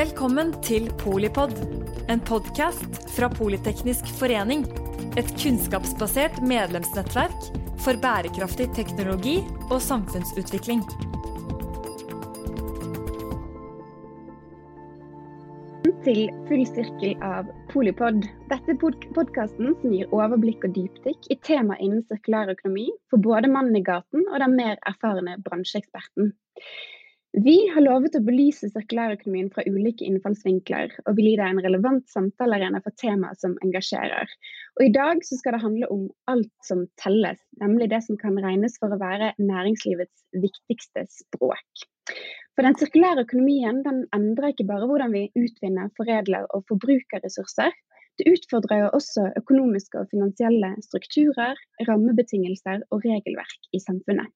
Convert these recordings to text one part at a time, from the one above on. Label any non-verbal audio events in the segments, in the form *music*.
Velkommen til Polipod, en podkast fra Politeknisk forening. Et kunnskapsbasert medlemsnettverk for bærekraftig teknologi og samfunnsutvikling. til Full sirkel av Polipod. Dette er podkasten som gir overblikk og dypdykk i tema innen sirkulær økonomi for både mannen i gaten og den mer erfarne bransjeeksperten. Vi har lovet å belyse sirkulærøkonomien fra ulike innfallsvinkler, og vil gi deg en relevant samtalearena for temaer som engasjerer. Og I dag skal det handle om alt som telles, nemlig det som kan regnes for å være næringslivets viktigste språk. For Den sirkulære økonomien den endrer ikke bare hvordan vi utvinner, foredler og forbruker ressurser. Det utfordrer jo også økonomiske og finansielle strukturer, rammebetingelser og regelverk i samfunnet.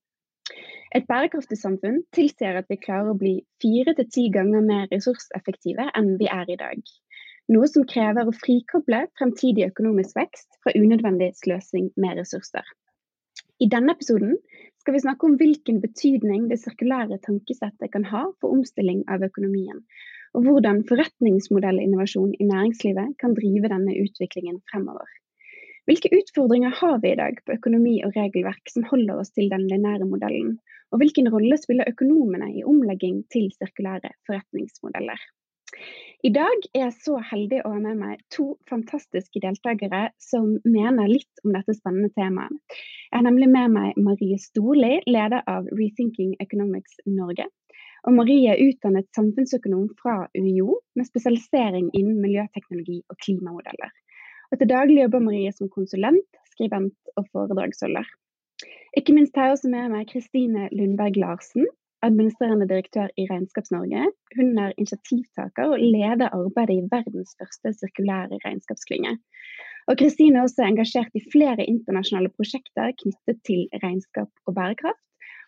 Et bærekraftig samfunn tilsier at vi klarer å bli fire til ti ganger mer ressurseffektive enn vi er i dag. Noe som krever å frikoble fremtidig økonomisk vekst fra unødvendig sløsing med ressurser. I denne episoden skal vi snakke om hvilken betydning det sirkulære tankesettet kan ha for omstilling av økonomien, og hvordan forretningsmodellinnovasjon i næringslivet kan drive denne utviklingen fremover. Hvilke utfordringer har vi i dag på økonomi og regelverk som holder oss til den lineære modellen? Og hvilken rolle spiller økonomene i omlegging til sirkulære forretningsmodeller? I dag er jeg så heldig å ha med meg to fantastiske deltakere som mener litt om dette spennende temaet. Jeg har nemlig med meg Marie Storli, leder av Rethinking Economics Norge. Og Marie er utdannet samfunnsøkonom fra UiO, med spesialisering innen miljøteknologi og klimamodeller. Og til daglig jobber Marie som konsulent, skribent og foredragsholder. Ikke minst har jeg også med meg Kristine Lundberg Larsen, administrerende direktør i Regnskaps-Norge. Hun er initiativtaker og leder arbeidet i verdens første sirkulære regnskapsklynge. Og Kristine er også engasjert i flere internasjonale prosjekter knyttet til regnskap og bærekraft,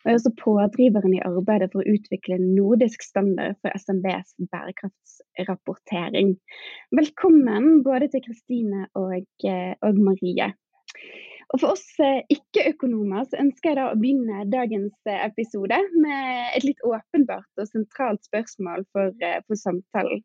og er også pådriveren i arbeidet for å utvikle nordisk standard for SMBs bærekraftsrapportering. Velkommen både til Kristine og, eh, og, Marie. Og For oss eh, ikke-økonomer så ønsker jeg da å begynne dagens eh, episode med et litt åpenbart og sentralt spørsmål for, for samtalen.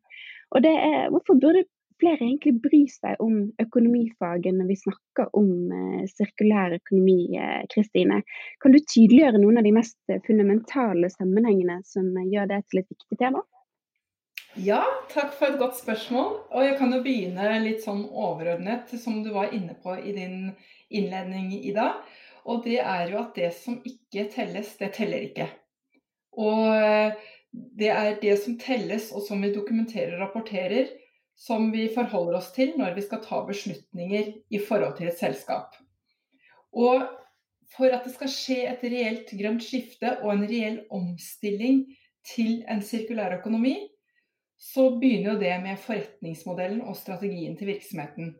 Og det er hvorfor burde flere egentlig bry seg om økonomifaget når vi snakker om eh, sirkulær økonomi, eh, Kristine. Kan du tydeliggjøre noen av de mest fundamentale sammenhengene som gjør det til et viktig tema? Ja, takk for et godt spørsmål. Og jeg kan jo begynne litt sånn overordnet, som du var inne på i din innledning i dag. Og det er jo at det som ikke telles, det teller ikke. Og eh, det er det som telles, og som vi dokumenterer og rapporterer, som vi forholder oss til når vi skal ta beslutninger i forhold til et selskap. Og for at det skal skje et reelt grønt skifte og en reell omstilling til en sirkulær økonomi, så begynner jo det med forretningsmodellen og strategien til virksomheten.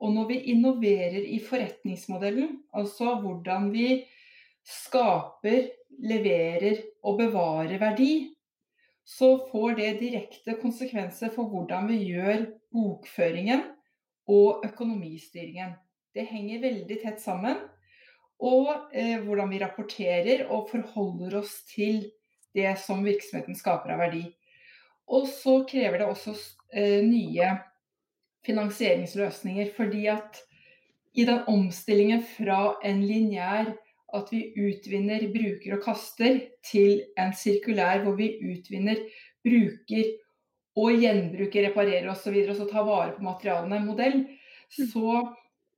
Og når vi innoverer i forretningsmodellen, altså hvordan vi skaper, leverer og bevarer verdi, så får det direkte konsekvenser for hvordan vi gjør bokføringen og økonomistyringen. Det henger veldig tett sammen. Og eh, hvordan vi rapporterer og forholder oss til det som virksomheten skaper av verdi. Og så krever det også eh, nye finansieringsløsninger. Fordi at i den omstillingen fra en lineær at vi utvinner, bruker og kaster, til en sirkulær hvor vi utvinner, bruker og gjenbruker, reparerer osv. Og, så og så tar vare på materialene modell, mm. så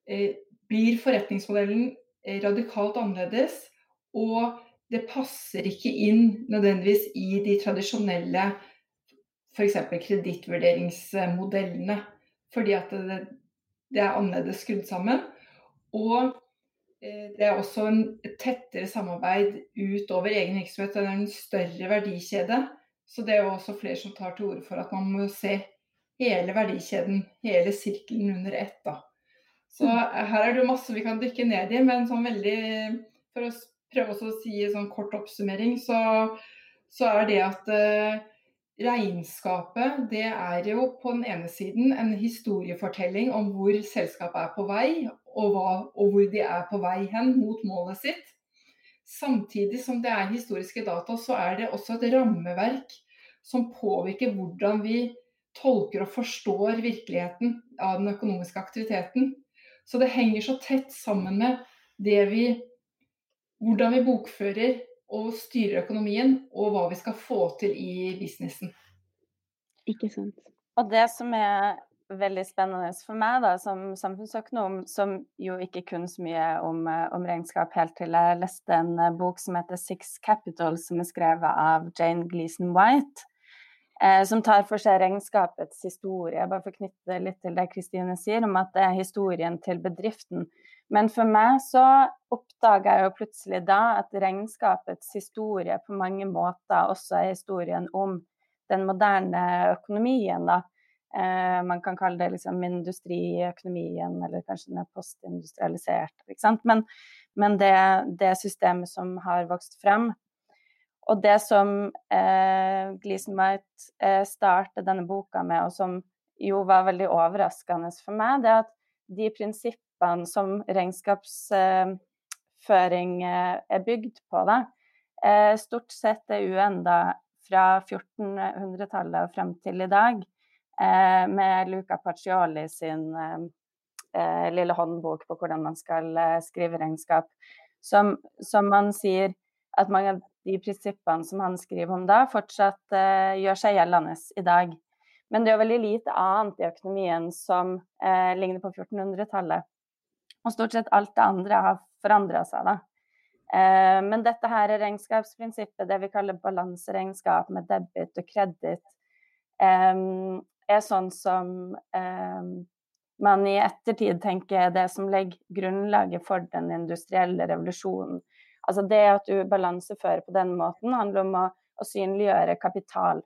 eh, blir forretningsmodellen eh, radikalt annerledes. Og det passer ikke inn nødvendigvis i de tradisjonelle f.eks. kredittvurderingsmodellene. Fordi at det, det er annerledes skrudd sammen. Og det er også en tettere samarbeid utover egen virksomhet. Det er en større verdikjede. Så det er jo også flere som tar til orde for at man må se hele verdikjeden, hele sirkelen under ett. da. Så mm. her er det jo masse vi kan dykke ned i, men sånn veldig For å prøve å si en sånn kort oppsummering, så, så er det at eh, regnskapet det er jo på den ene siden en historiefortelling om hvor selskapet er på vei, og, hva, og hvor de er på vei hen mot målet sitt. Samtidig som det er historiske data, så er det også et rammeverk som påvirker hvordan vi tolker og forstår virkeligheten av den økonomiske aktiviteten. Så det henger så tett sammen med vi Hvordan vi bokfører og styrer økonomien, og hva vi skal få til i businessen. Ikke sant. Og det som er veldig spennende for meg da, som samfunnsøkonom, som jo ikke kun så mye om, om, regnskap helt til jeg leste en bok som heter Six Capital, som er skrevet av Jane Gleason White, eh, som tar for seg regnskapets historie. Bare for å knytte litt til det Kristine sier, om at det er historien til bedriften. Men for meg så oppdaga jeg jo plutselig da at regnskapets historie på mange måter også er historien om den moderne økonomien. da. Eh, man kan kalle det liksom industriøkonomien, eller kanskje den er postindustrialisert. Men, men det, det systemet som har vokst frem, og det som eh, White eh, startet denne boka med, og som jo var veldig overraskende for meg, det er at de prinsippene som regnskapsføring eh, er bygd på, da, eh, stort sett er uenda fra 1400-tallet og frem til i dag, eh, med Luca Pacioli sin lille håndbok på hvordan man skal skrive regnskap, som, som man sier at mange av de prinsippene som han skriver om da, fortsatt eh, gjør seg gjeldende i dag. Men det er jo veldig lite annet i økonomien som eh, ligner på 1400-tallet. Og stort sett alt det andre har forandra seg, da. Uh, men dette her er regnskapsprinsippet, det vi kaller balanseregnskap med debit og kreditt, um, er sånn som um, man i ettertid tenker er det som legger grunnlaget for den industrielle revolusjonen Altså det at du balansefører på den måten, handler om å, synliggjøre kapital.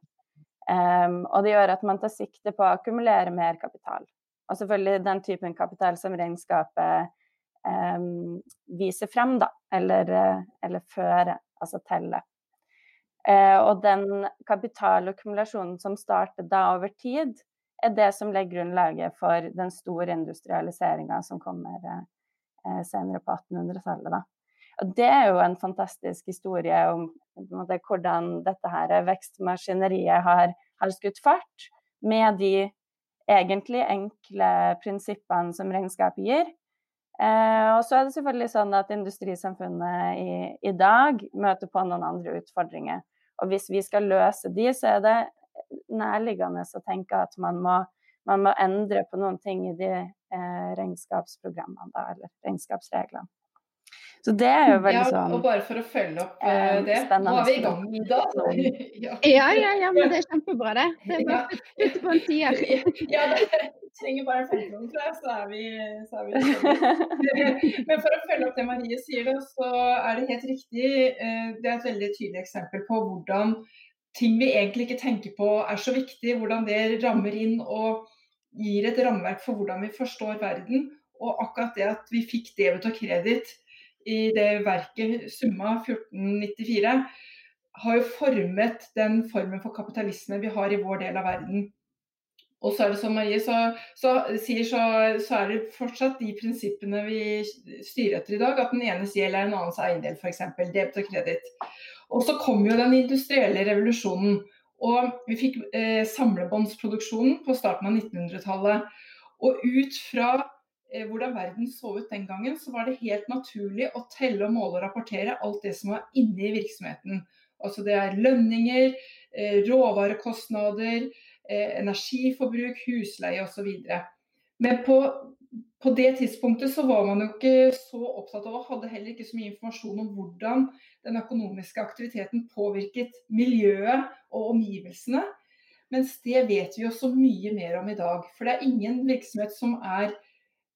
Og det gjør at man tar sikte på å akkumulere mer kapital. Og selvfølgelig den typen kapital som regnskapet um, viser frem, da. Eller, eller fører, altså teller. Uh, og den kapitalakkumulasjonen som starter da over tid, er det som legger grunnlaget for den store industrialiseringa som kommer uh, senere på 1800-tallet. da. Og det er jo en fantastisk historie om måte, hvordan dette her vekstmaskineriet har, har skutt fart, med de egentlig enkle prinsippene som regnskapet gir. Eh, og så er det selvfølgelig sånn at industrisamfunnet i, i, dag møter på noen andre utfordringer. Og hvis vi skal løse de, så er det nærliggende å tenke at man må, man må endre på noen ting i de eh, regnskapsprogrammene, da, eller regnskapsreglene. Så det er jo veldig sånn ja, Og bare for å følge opp eh, det, nå er vi i gang i dag. *laughs* ja. ja, ja, ja, men det er kjempebra, det. Det er bare å putte på en tier. *laughs* ja, det trenger bare en femkroner, tror jeg, så er vi, så er vi *laughs* Men for å følge opp det Marie sier, da, så er det helt riktig. Eh, det er et veldig tydelig eksempel på hvordan ting vi egentlig ikke tenker på er så viktig, hvordan det rammer inn og gir et rammeverk for hvordan vi forstår verden. Og akkurat det at vi fikk debet og kreditt i det verket Summa 1494 har jo formet den formen for kapitalisme vi har i vår del av verden. Og så er det som Marie så, så, sier, så, så, er det fortsatt de prinsippene vi styrer etter i dag. At den enes gjeld er en annens eiendel, f.eks. Debet og kreditt. Og så kom jo den industrielle revolusjonen. Og vi fikk eh, samlebåndsproduksjonen på starten av 1900-tallet. Og ut fra hvordan verden så ut den gangen, så var det helt naturlig å telle, og måle og rapportere alt det som var inne i virksomheten. Altså det er lønninger, eh, råvarekostnader, eh, energiforbruk, husleie osv. Men på, på, det tidspunktet så var man jo ikke så opptatt av og hadde heller ikke så mye informasjon om hvordan den økonomiske aktiviteten påvirket miljøet og omgivelsene. Mens det vet vi jo så mye mer om i dag. For det er ingen virksomhet som er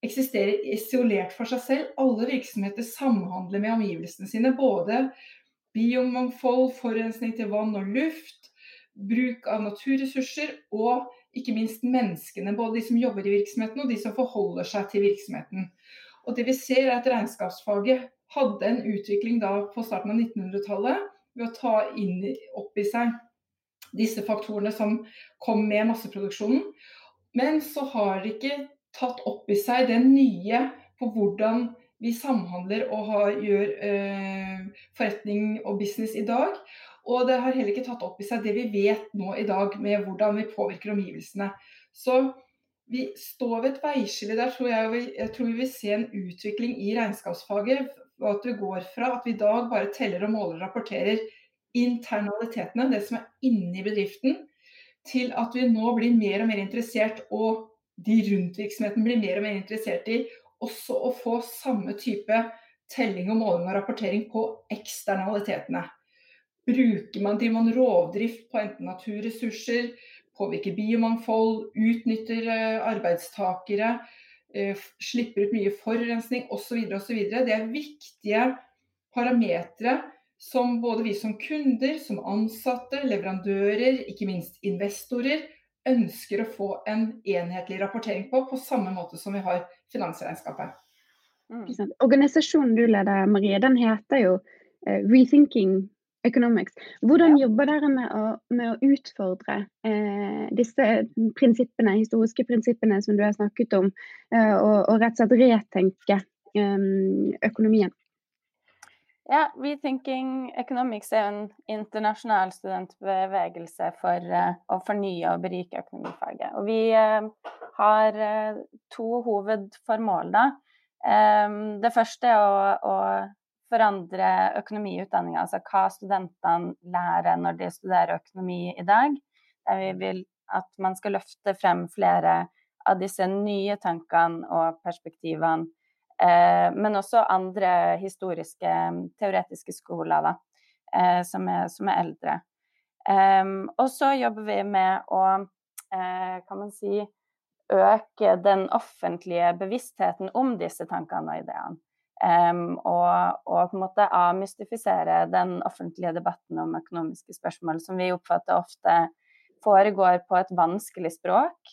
eksisterer isolert for seg selv. Alle virksomheter samhandler med omgivelsene sine. Både biomangfold, forurensning til vann og luft, bruk av naturressurser og ikke minst menneskene. Både de som jobber i virksomheten og de som forholder seg til virksomheten. Og det vi ser er at Regnskapsfaget hadde en utvikling da på starten av 1900-tallet ved å ta inn opp i seg disse faktorene som kom med masseproduksjonen. Men så har ikke tatt opp i seg det nye på hvordan vi samhandler og har, gjør eh, forretning og business i dag. Og det har heller ikke tatt opp i seg det vi vet nå i dag med hvordan vi påvirker omgivelsene. Så vi står ved et veiskille der. Tror jeg, jeg tror vi vil se en utvikling i regnskapsfaget. og At vi går fra at vi i dag bare teller og måler og rapporterer internalitetene, det som er inni bedriften, til at vi nå blir mer og mer interessert, og de rundt virksomheten blir mer og mer interessert i også å få samme type telling og måling og rapportering på eksternalitetene. Bruker man, driver man rovdrift på enten naturressurser, påvirker biomangfold, utnytter eh, arbeidstakere, eh, slipper ut mye forurensning osv. osv. Det er viktige parametere som både vi som kunder, som ansatte, leverandører, ikke minst investorer, ønsker å få en enhetlig rapportering på, på samme måte som vi har finansregnskapet. Mm. Organisasjonen du leder, Marie, den heter jo uh, Rethinking Economics. Hvordan ja. jobber dere med å, med å utfordre eh, disse prinsippene, historiske prinsippene som du har snakket om, eh, og, og, rett og slett retenke eh, økonomien? Ja, Rethinking Economics er en internasjonal studentbevegelse for uh, å fornye og berike økonomifaget. Og vi uh, har uh, to hovedformål. da. Um, det første er å, å forandre økonomiutdanninga, altså hva studentene lærer når de studerer økonomi i dag. Vi vil at man skal løfte frem flere av disse nye tankene og perspektivene. Eh, men også andre historiske, teoretiske skoler da, eh, som, er, som, er, eldre. Eh, og så jobber vi med å, eh, kan man si, øke den offentlige bevisstheten om disse tankene og ideene. Um, og, og, på en måte avmystifisere den offentlige debatten om økonomiske spørsmål, som vi oppfatter ofte foregår på et vanskelig språk.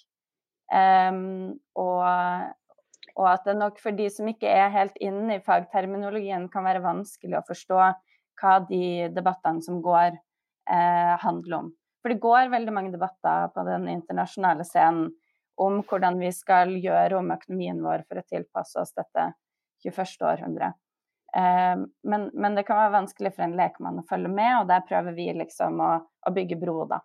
Um, og, og, at det nok for de som ikke er helt inne i fagterminologien, kan være vanskelig å forstå hva de debattene som går, eh, handler om. For det går veldig mange debatter på den internasjonale scenen om hvordan vi skal gjøre om økonomien vår for å tilpasse oss dette 21. århundre. Eh, men, men, det kan være vanskelig for en lekmann å følge med, og der prøver vi liksom å, å bygge bro, da.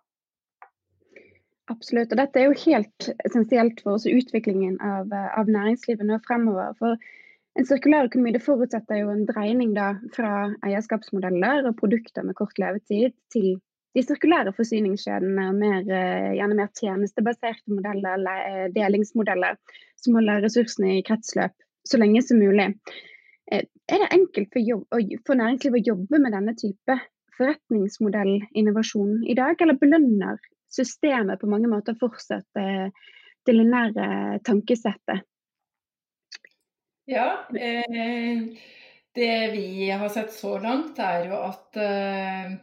Absolutt. Og dette er jo helt essensielt for oss utviklingen av, av næringslivet nå fremover. For en sirkulær økonomi det forutsetter jo en dreining da, fra eierskapsmodeller og produkter med kort levetid til de sirkulære forsyningskjedene og mer, eh, gjerne mer tjenestebaserte modeller, eller delingsmodeller, som holder ressursene i kretsløp så lenge som mulig. Eh, er det enkelt for, jobb, for næringslivet å jobbe med denne type forretningsmodellinnovasjon i dag, eller belønner systemet på mange måter fortsatt det lineære tankesettet? Ja, eh, det vi har sett så langt, er jo at eh,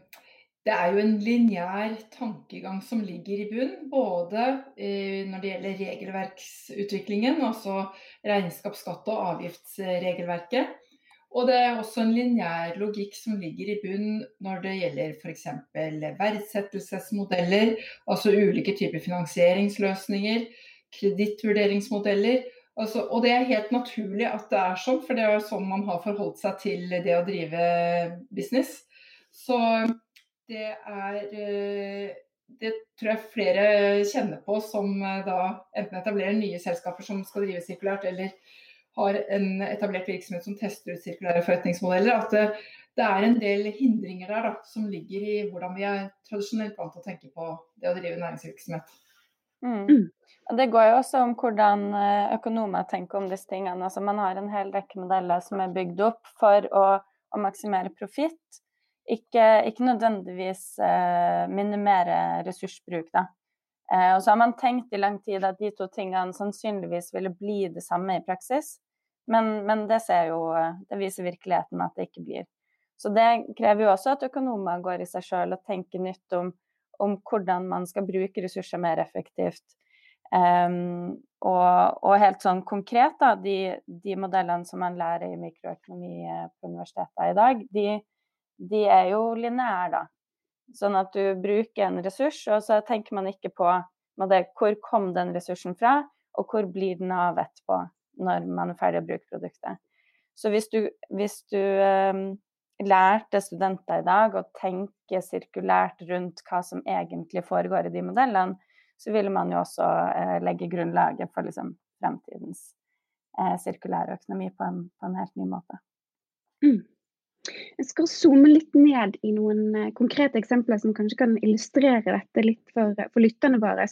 det er jo en lineær tankegang som ligger i bunn, både eh, når det gjelder regelverksutviklingen, altså regnskaps-, skatte- og avgiftsregelverket. Og det er også en lineær logikk som ligger i bunn når det gjelder f.eks. verdsettelsesmodeller, altså ulike typer finansieringsløsninger, kredittvurderingsmodeller. Altså, og det er helt naturlig at det er sånn, for det er sånn man har forholdt seg til det å drive business. Så det er eh, Det tror jeg flere kjenner på som eh, da enten etablerer nye selskaper som skal drive sirkulært, eller har en etablert virksomhet som tester ut sirkulære forretningsmodeller. At det, det er en del hindringer der da, som ligger i hvordan vi er tradisjonelt vant til å tenke på det å drive næringsvirksomhet. Mm. Og Det går jo også om hvordan eh, økonomer tenker om disse tingene. Altså man har en hel rekke modeller som er bygd opp for å, å maksimere profitt. Ikke, ikke nødvendigvis eh, minimere ressursbruk, da. Eh, og så har man tenkt i lang tid at de to tingene sannsynligvis ville bli det samme i praksis, men, men det, jo, det viser virkeligheten at det ikke blir. Så det krever jo også at økonomer går i seg sjøl og tenker nytt om, om, hvordan man skal bruke ressurser mer effektivt. Um, og, og, helt sånn konkret, da, de, de, modellene som man lærer i mikroøkonomi eh, på universitetet i dag, de, de er jo lineære, da. Sånn at du bruker en ressurs, og så tenker man ikke på det, hvor kom den ressursen fra, og hvor blir den av etterpå, når man er ferdig å bruke produktet. Så hvis du, hvis du um, lærte studenter i dag å tenke sirkulært rundt hva som egentlig foregår i de modellene, så ville man jo også eh, legge grunnlaget for liksom, fremtidens eh, sirkulære økonomi på en, på en, helt ny måte. Mm. Jeg skal zoome litt ned i noen eh, konkrete eksempler som kanskje kan illustrere dette litt for, for lytterne våre.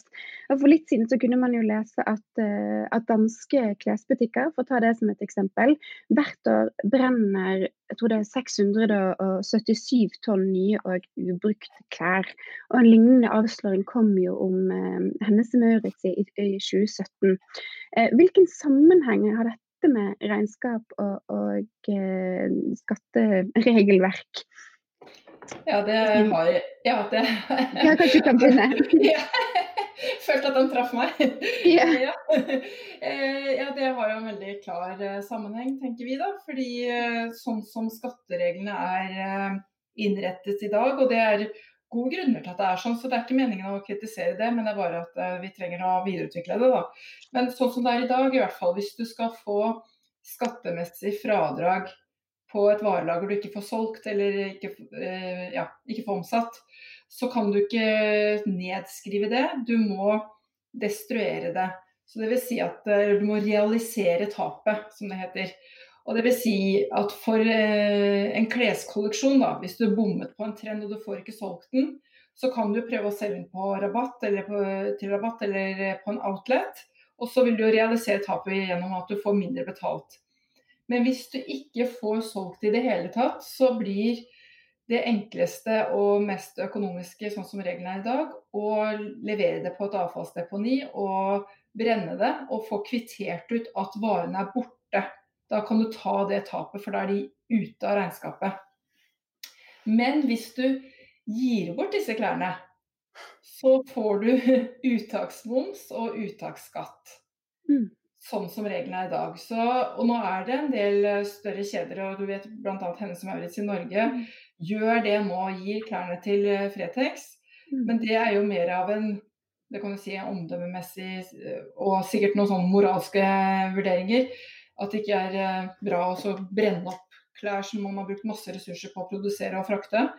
For litt siden så kunne man jo lese at, eh, at, danske klesbutikker, for å ta det som et eksempel, hvert år brenner jeg tror det er 677 tonn nye og ubrukte klær. Og en lignende avsløring kom jo om eh, Hennes Maurits i, i 2017. Eh, hvilken sammenheng har dette dette med regnskap og, og eh, skatteregelverk? Ja, det har jeg. Ja, det Ja, kanskje du kan begynne? *laughs* ja. Følte at han traff meg. Ja. *laughs* ja. Eh, ja. det har jo en veldig klar eh, sammenheng, tenker vi da. Fordi sånn som skattereglene er innrettet i dag, og det er gode grunner til at det er sånn, så det er ikke meningen å kritisere det, men det er bare at uh, vi trenger å videreutvikle det. da. Men sånn som det er i dag, i hvert fall hvis du skal få skattemessig fradrag på et varelager du ikke får solgt eller ikke, uh, ja, ikke får omsatt, så kan du ikke nedskrive det. Du må destruere det. Så det vil si at uh, du må realisere tapet, som det heter. Og det vil si at for eh, en kleskolleksjon, da, hvis du bommet på en trend og du får ikke solgt den, så kan du prøve å selge den på rabatt eller på, til rabatt eller eh, på en outlet. Og så vil du realisere tapet gjennom at du får mindre betalt. Men hvis du ikke får solgt i det hele tatt, så blir det enkleste og mest økonomiske, sånn som reglene er i dag, å levere det på et avfallsdeponi og brenne det og få kvittert ut at varene er borte. Da kan du ta det tapet, for da er de ute av regnskapet. Men hvis du gir bort disse klærne, så får du *laughs* uttaksmoms og uttaksskatt. Mm. Sånn som reglene er i dag. Så, og nå er det en del eh, større kjeder, og du vet bl.a. Hennes Maurits i Norge mm. gjør det nå, gir klærne til eh, Fretex. Mm. Men det er jo mer av en det kan du si omdømmemessig eh, og sikkert noen sånne moralske vurderinger at det ikke er eh, bra å brenne opp klær som man har brukt masse ressurser på å produsere og frakte.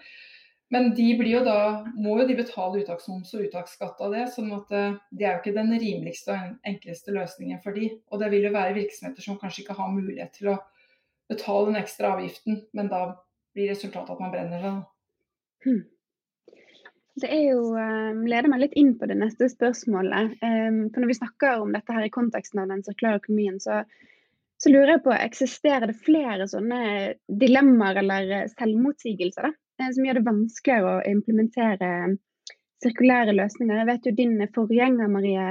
Men de jo da, må jo de betale uttaksmoms og uttaksskatt av det. sånn at eh, det er jo ikke den rimeligste og enkleste løsningen for de. Og det vil jo være virksomheter som kanskje ikke har mulighet til å betale den ekstra avgiften, men da blir resultatet at man brenner det. Hmm. Det er jo, um, leder meg litt inn på det neste spørsmålet. Um, for Når vi snakker om dette her i konteksten av den sirkulære økonomien, så så lurer jeg på, eksisterer det flere sånne dilemmaer eller eh, selvmotsigelser da, eh, som gjør det vanskeligere å implementere eh, sirkulære løsninger? Jeg vet jo Din forgjenger Marie,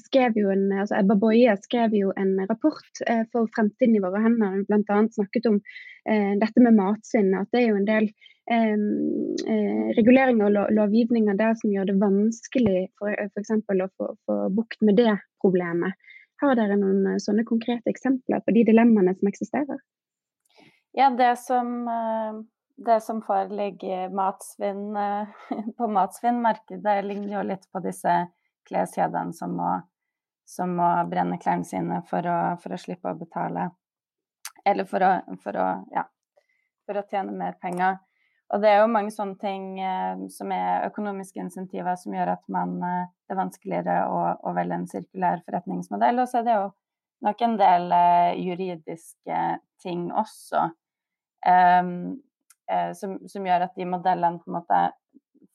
skrev jo en, altså Ebba Boye skrev jo en rapport for Fremtiden i våre hender. Bl.a. snakket om dette med matsvinn. At det er jo en del reguleringer og lovgivninger der som gjør det vanskelig for f.eks. å få, få bukt med det problemet. Har dere noen eh, sånne konkrete eksempler på de dilemmaene som eksisterer? Ja, det som, eh, det som foreligger matsvinn, eh, *laughs* på matsvinnmarkedet, ligner jo litt på disse kleskjedene som må, som må brenne klærne sine for å, for å, slippe å betale. Eller for å, for å, ja, for å tjene mer penger. Og det er jo mange sånne ting eh, som er økonomiske insentiver som gjør at man, eh, det er vanskeligere å, å, velge en sirkulær forretningsmodell. Og så er det jo nok en del eh, juridiske ting også um, som, som, gjør at de modellene på en måte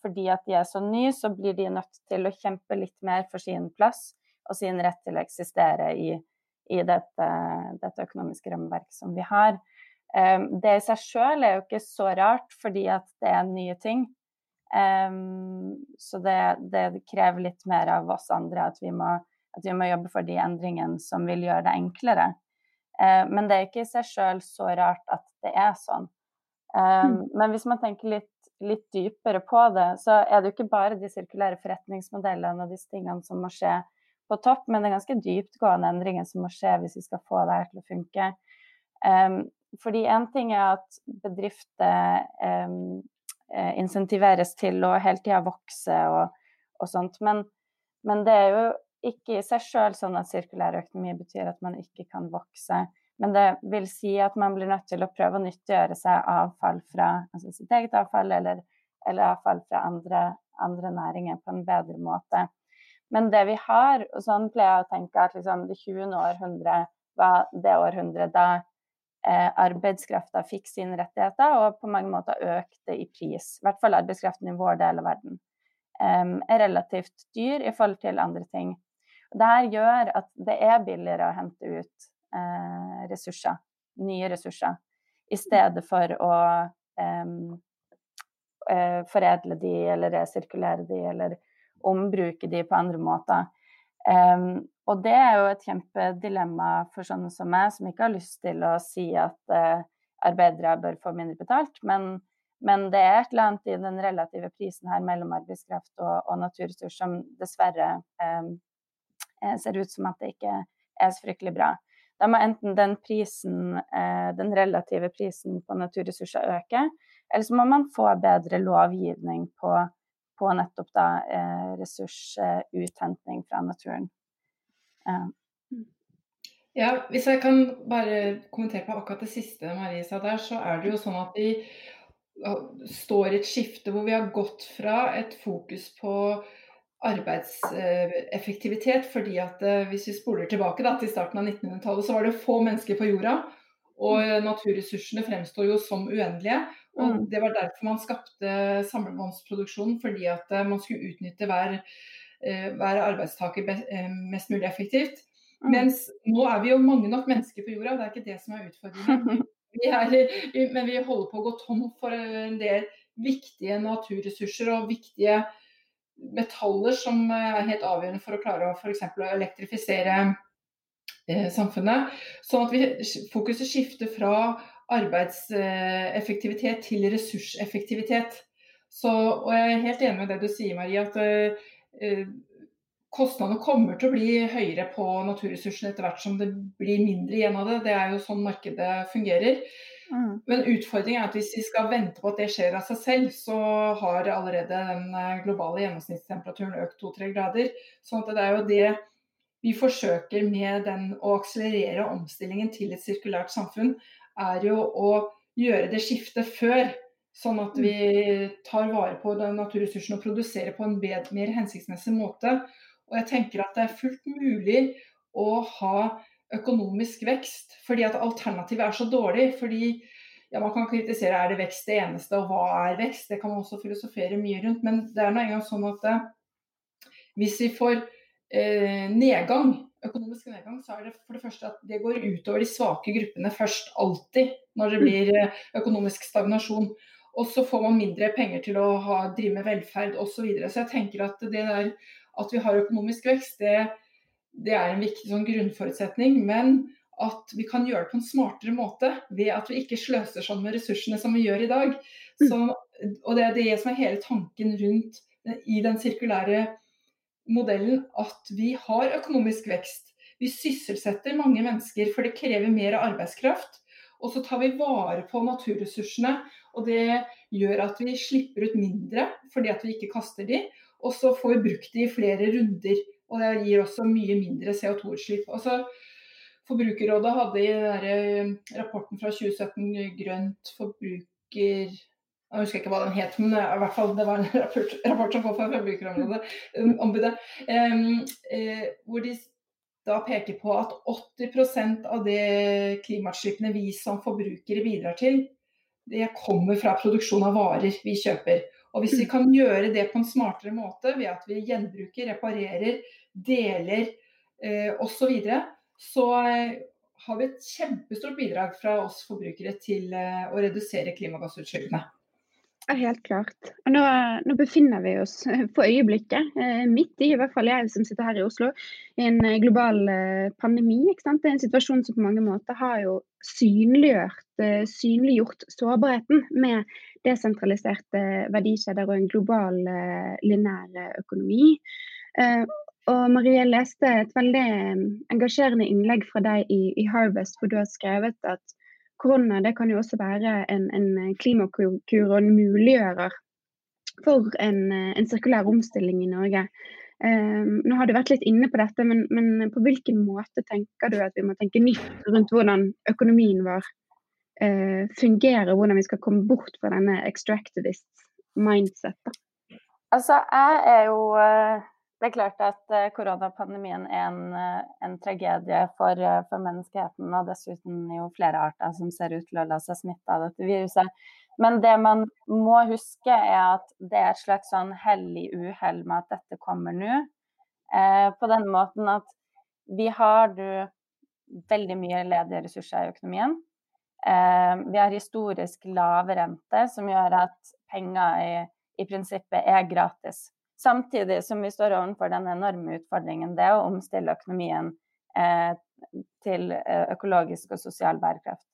Fordi at de er så nye, så blir de nødt til å kjempe litt mer for sin plass og sin rett til å eksistere i, i dette, dette økonomiske rammeverket som vi har. Um, det i seg sjøl er jo ikke så rart, fordi at det er nye ting. Um, så det, det, krever litt mer av oss andre at vi, må, at vi må jobbe for de endringene som vil gjøre det enklere. Uh, men det er ikke i seg sjøl så rart at det er sånn. Mm. Men hvis man tenker litt, litt, dypere på det, så er det jo ikke bare de sirkulære forretningsmodellene og disse tingene som må skje på topp, men det er ganske dyptgående endringer som må skje hvis vi skal få det her til å funke. Um, fordi én ting er at bedrifter um, insentiveres til å hele tida vokse og, og sånt, men, men, det er jo ikke i seg sjøl sånn at sirkulær økonomi betyr at man ikke kan vokse. Men det vil si at man blir nødt til å prøve å nyttiggjøre seg avfall fra altså sitt eget avfall eller, eller avfall fra andre, andre, næringer på en bedre måte. Men det vi har, og sånn pleier jeg å tenke at liksom, det 20. århundre var det århundret da eh, arbeidskrafta fikk sine rettigheter og på mange måter økte i pris. I hvert fall arbeidskraften i vår del av verden eh, er relativt dyr i forhold til andre ting. Dette gjør at det er billigere å hente ut eh, ressurser, nye ressurser, i stedet for å foredle de eller resirkulere de eller ombruke de på andre måter. Um, og det er jo et kjempedilemma for sånne som meg, som ikke har lyst til å si at uh, arbeidere bør få mindre betalt, men, men, det er et eller annet i den relative prisen her mellom arbeidskraft og, og naturressurs som dessverre um, ser ut som at det ikke er så fryktelig bra. Da må enten den prisen, uh, den relative prisen på naturressurser øke, eller så må man få bedre lovgivning på på nettopp da eh, ressursuthentning fra naturen. Ja, Hvis jeg kan bare kommentere på akkurat det siste Marie sa der, så er det jo sånn at vi står i et skifte hvor vi har gått fra et fokus på arbeidseffektivitet, fordi at eh, hvis vi spoler tilbake da, til starten av 1900-tallet, så var det få mennesker på jorda. Og mm. naturressursene fremstår jo som uendelige. Og mm. Det var derfor man skapte samlebåndsproduksjonen, fordi at eh, man skulle utnytte hver, eh, hver arbeidstaker eh, mest mulig effektivt. Mm. Mens nå er vi jo mange nok mennesker på jorda, det er ikke det som er utfordringen. *laughs* Vi er, men vi holder på å gå tom for en del viktige naturressurser og viktige metaller som er helt avgjørende for å klare å f.eks. elektrifisere samfunnet. Sånn at vi, fokuset skifter fra arbeidseffektivitet til ressurseffektivitet. Så, og jeg er helt enig med det du sier, Marie, at kostnadene kommer til å bli høyere på naturressursene etter hvert som det blir mindre igjen av det. Det er jo sånn markedet fungerer. Mm. Men utfordringen er at hvis vi skal vente på at det skjer av seg selv, så har allerede den eh, globale gjennomsnittstemperaturen økt to-tre grader. sånn at det er jo det vi forsøker med den å akselerere omstillingen til et sirkulært samfunn er jo å gjøre det skiftet før. Sånn at vi tar vare på naturressursene og produserer på en bedre, mer hensiktsmessig måte. Og jeg tenker at det er fullt mulig å ha økonomisk vekst, fordi at alternativet er så dårlig. fordi ja, Man kan kritisere er det vekst det eneste, og hva er vekst? Det kan man også filosofere mye rundt. Men det er nå engang sånn at eh, hvis vi får eh, nedgang økonomisk nedgang, så er det for det første at det går utover de svake gruppene først. Alltid når det blir eh, økonomisk stagnasjon. Og så får man mindre penger til å ha, drive med velferd osv. Så, videre. så jeg tenker at det der at vi har økonomisk vekst, det, det er en viktig sånn grunnforutsetning. Men at vi kan gjøre det på en smartere måte ved at vi ikke sløser sånn med ressursene som vi gjør i dag. Så, og det er det som er hele tanken rundt i den sirkulære modellen at vi har økonomisk vekst. Vi sysselsetter mange mennesker, for det krever mer arbeidskraft. Og så tar vi vare på naturressursene, og det gjør at vi slipper ut mindre fordi at vi ikke kaster de. Og så får vi brukt de i flere runder, og det gir også mye mindre CO2-utslipp. Forbrukerrådet hadde i eh, rapporten fra 2017 Grønt forbruker jeg husker ikke hva den het, men i hvert fall det var en *laughs* rapport, rapport som kom fra Forbrukerombudet, um, uh, hvor de da peker på at 80% av det klimautslippene vi som forbrukere bidrar til, det kommer fra produksjon av varer vi kjøper. Og Hvis vi kan gjøre det på en smartere måte ved at vi gjenbruker, reparerer, deler eh, osv., så, videre, så eh, har vi et kjempestort bidrag fra oss forbrukere til eh, å redusere klimagassutslippene. Ja, helt klart. Og nå, nå, befinner vi oss på øyeblikket, eh, midt i, i hvert fall jeg som sitter her i Oslo, i en eh, global eh, pandemi. Ikke sant? Det er en situasjon som på mange måter har jo synliggjort, synliggjort sårbarheten med desentraliserte verdikjeder og en global linær økonomi. Og Marie leste et veldig engasjerende innlegg fra deg i, i Harvest, hvor du har skrevet at korona det kan jo også være en, en klimakur og en muliggjører for en, en, sirkulær omstilling i Norge. Um, nå har du vært litt inne på dette, men, men, på hvilken måte tenker du at vi må tenke nytt rundt hvordan økonomien vår uh, fungerer, hvordan vi skal komme bort fra denne extractivist mindset? Altså, jeg er jo uh, Det er klart at uh, koronapandemien er en, en tragedie for, for, menneskeheten, og dessuten jo flere arter som ser ut til å la seg smitte av dette viruset. Men det man må huske, er at det er et slags sånn hellig uhell med at dette kommer nå. Eh, på den måten at vi har du veldig mye ledige ressurser i økonomien. Eh, vi har historisk lave rente, som gjør at penger i, i, prinsippet er gratis. Samtidig som vi står overfor den enorme utfordringen det er å omstille økonomien eh, til eh, økologisk og sosial bærekraft.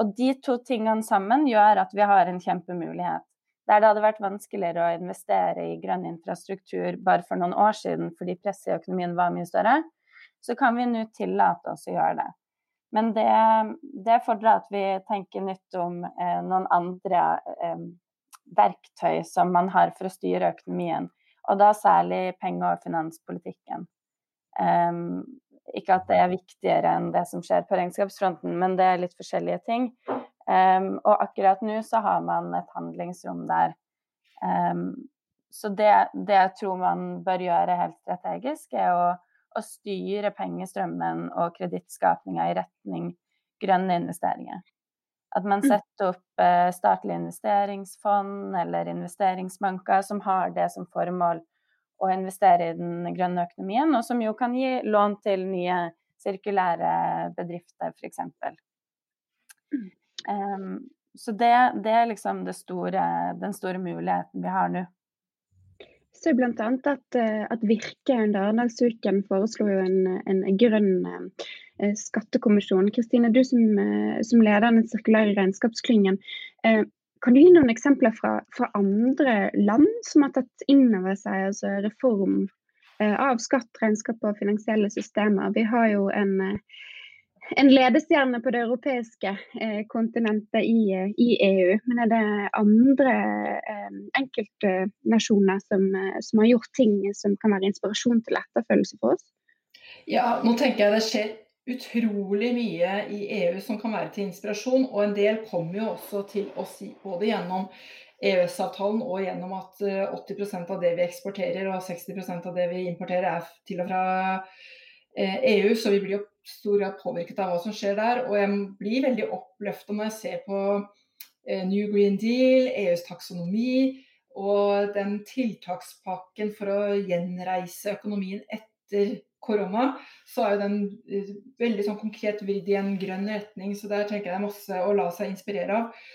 Og de to tingene sammen gjør at vi har en kjempemulighet. Der det hadde vært vanskeligere å investere i grønn infrastruktur bare for noen år siden fordi presset i økonomien var mye større, så kan vi nå tillate oss å gjøre det. Men det, det fordrer at vi tenker nytt om eh, noen andre eh, verktøy som man har for å styre økonomien, og da særlig penge- og finanspolitikken. Um, ikke at det er viktigere enn det som skjer på regnskapsfronten, men det er litt forskjellige ting. Um, og akkurat nå så har man et handlingsrom der. Um, så det, det, jeg tror man bør gjøre helt strategisk, er å, å styre pengestrømmen og kredittskapinga i retning grønne investeringer. At man mm. setter opp uh, statlige investeringsfond eller investeringsbanker som har det som formål å investere i den grønne økonomien, og som jo kan gi lån til nye sirkulære bedrifter, f.eks. Um, mm. så det, det, er liksom det store, den store muligheten vi har nå. Så bl.a. At, eh, at Virke under Arendalsuken foreslo en, en grønn eh, skattekommisjon. Kristine, du som, eh, som leder den sirkulære regnskapsklyngen. Kan du gi noen eksempler fra, fra andre land som har tatt inn over seg altså reform av skatt, regnskap og finansielle systemer? Vi har jo en, en ledestjerne på det europeiske eh, kontinentet i, i, EU. Men er det andre eh, enkeltnasjoner som, eh, som har gjort ting som kan være inspirasjon til etterfølgelse for oss? Ja, nå tenker jeg det skjer utrolig mye i EU som kan være til inspirasjon. Og en del kommer jo også til oss både gjennom EØS-avtalen og gjennom at 80 eh, av det vi eksporterer og 60% av det vi importerer er til og fra EU. Eh, e Så vi blir jo stor grad påvirket av hva som skjer der. Og jeg blir veldig oppløftet når jeg ser på eh, New Green Deal, EUs taksonomi og den tiltakspakken for å gjenreise økonomien etter korona, så er jo den eh, veldig sånn konkret vridd i en grønn retning. Så der tenker jeg det er masse å la seg inspirere av.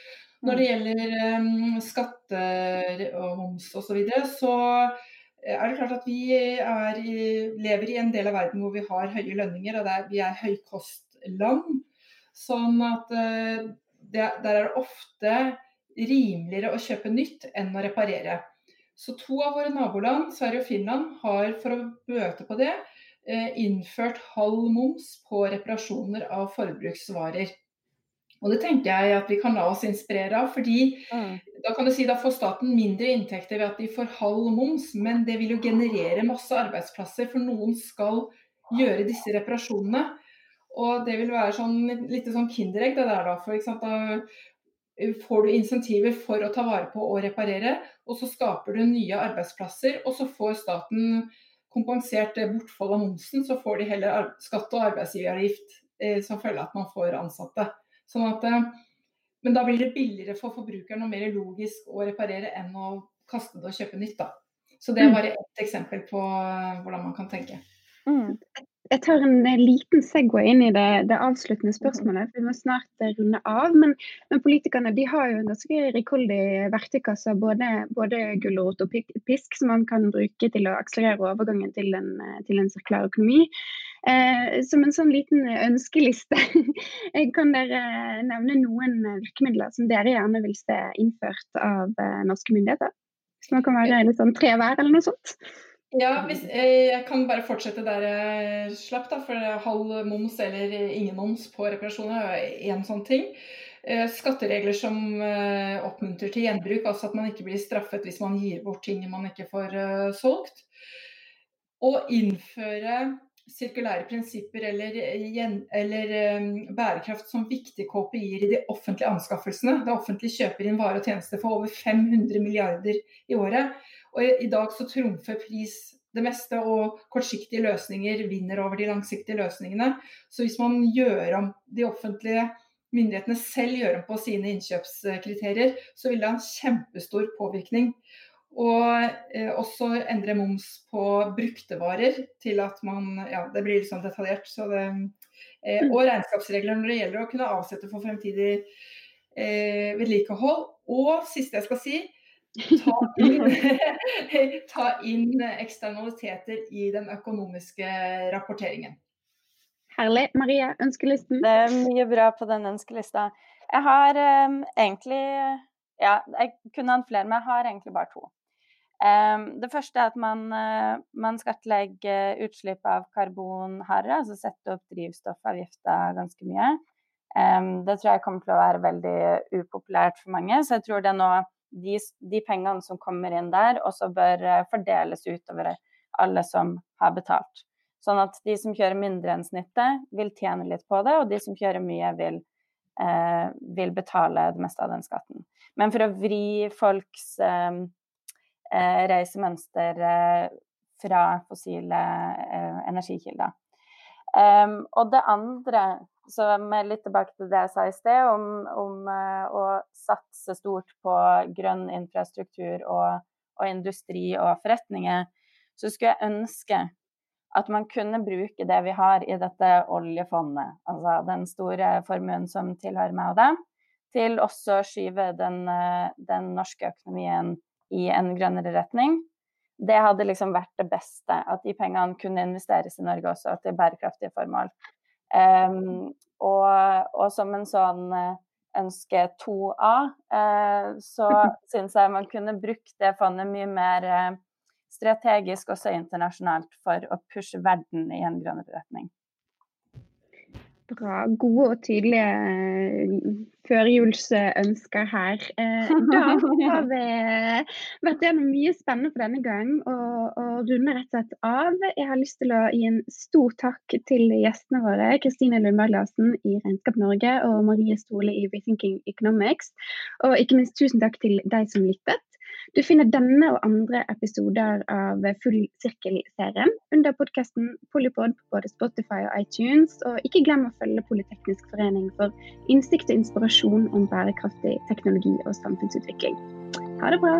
Når det gjelder um, skatter og moms osv., så, videre, så er det klart at vi er, lever i en del av verden hvor vi har høye lønninger, og der vi er høykostland. Sånn at uh, det, der er det ofte rimeligere å kjøpe nytt enn å reparere. Så to av våre naboland, Sverige og Finland, har for å bøte på det, Eh, innført halv moms på reparasjoner av forbruksvarer. Og Det tenker jeg at vi kan la oss inspirere av. fordi mm. Da kan du si da får staten mindre inntekter ved at de får halv moms, men det vil jo generere masse arbeidsplasser, for noen skal gjøre disse reparasjonene. Og det vil være sånn litt sånn kinderegg det der da. For da får du insentiver for å ta vare på og reparere, og så skaper du nye arbeidsplasser, og så får staten kompensert bortfall av momsen, så får de heller skatt og arbeidsgiveravgift eh, som følge av at man får ansatte. Sånn at, eh, men da blir det billigere for forbrukeren og mer logisk å reparere enn å kaste det og kjøpe nytt. Da. Så det er mm. bare ett eksempel på eh, hvordan man kan tenke. Mm. Jeg tar en eh, liten Segway inn i det, det avsluttende spørsmålet. Vi må snart eh, runde av. Men, men politikerne de har jo en ganske rikholdig verktøykasse. Både, både gulrot og pisk som man kan bruke til å akselerere overgangen til en, til en sirkulær økonomi. Eh, som en sånn liten ønskeliste, *laughs* kan dere nevne noen virkemidler som dere gjerne vil se innført av eh, norske myndigheter? Som kan være litt sånn tre hver, eller noe sånt? Ja, hvis, eh, jeg kan bare fortsette der jeg slapp, da. For halv moms eller ingen moms på reparasjoner er én sånn ting. Eh, skatteregler som eh, oppmuntrer til gjenbruk, altså at man ikke blir straffet hvis man gir bort ting man ikke får solgt. å innføre sirkulære prinsipper eller, eller um, bærekraft som viktige KPI-er i de offentlige anskaffelsene. Det offentlige kjøper inn varer og tjenester for over 500 milliarder i året. Og i, i dag så trumfer pris det meste, og kortsiktige løsninger vinner over de langsiktige løsningene. Så hvis man gjør om de offentlige myndighetene selv gjør om på sine innkjøpskriterier, så vil det ha en kjempestor påvirkning. Og eh, også endre moms på brukte varer til at man Ja, det blir litt sånn detaljert. Så det, eh, mm. og regnskapsregler når det gjelder å kunne avsette for fremtidig eh, vedlikehold. Og siste jeg skal si, ta inn, *laughs* ta inn eksternaliteter i den økonomiske rapporteringen. Herlig. Maria, ønskelisten? Det er mye bra på den ønskelista. Jeg har um, egentlig Ja, jeg kunne hatt flere, men jeg har egentlig bare to. Um, det første er at man, uh, man skattlegger utslipp av karbon hardere, altså sette opp drivstoffavgifter ganske mye. Um, det tror jeg kommer til å være veldig upopulært for mange. Så jeg tror det er nå de, de, pengene som kommer inn der, også bør uh, fordeles utover alle som har betalt. Sånn at de som kjører mindre enn snittet, vil tjene litt på det, og de som kjører mye, vil, uh, vil betale det meste av den skatten. Men for å vri folks Eh, reisemønster eh, fra fossile eh, energikilder. Um, og det andre, som er litt tilbake til det jeg sa i sted, om, om å satse stort på grønn infrastruktur og, og, industri og forretninger, så skulle jeg ønske at man kunne bruke det vi har i dette oljefondet, altså den store formuen som tilhører meg og deg, til også å skyve den, den norske økonomien i en grønnere retning. Det hadde liksom vært det beste, at de pengene kunne investeres i Norge også til bærekraftige formål. Um, og, og, som en sånn eh, ønske 2A, uh, så *laughs* syns jeg man kunne brukt det fondet mye mer uh, strategisk også internasjonalt for å pushe verden i en grønnere retning. Bra. Gode og tydelige eh, førjulsønsker her. Eh, da har vi vært gjennom mye spennende for denne gang og, og runder rett og slett av. Jeg har lyst til å gi en stor takk til gjestene våre, Kristine Lundberg Larsen i Regnskap Norge og Marie Stole i Rethinking Economics. Og ikke minst tusen takk til deg som lyttet. Du finner denne og andre episoder av Full sirkel-serien under podkasten Polypod på både Spotify og iTunes. Og ikke glem å følge Politeknisk forening for innsikt og inspirasjon om bærekraftig teknologi og samfunnsutvikling. Ha det bra!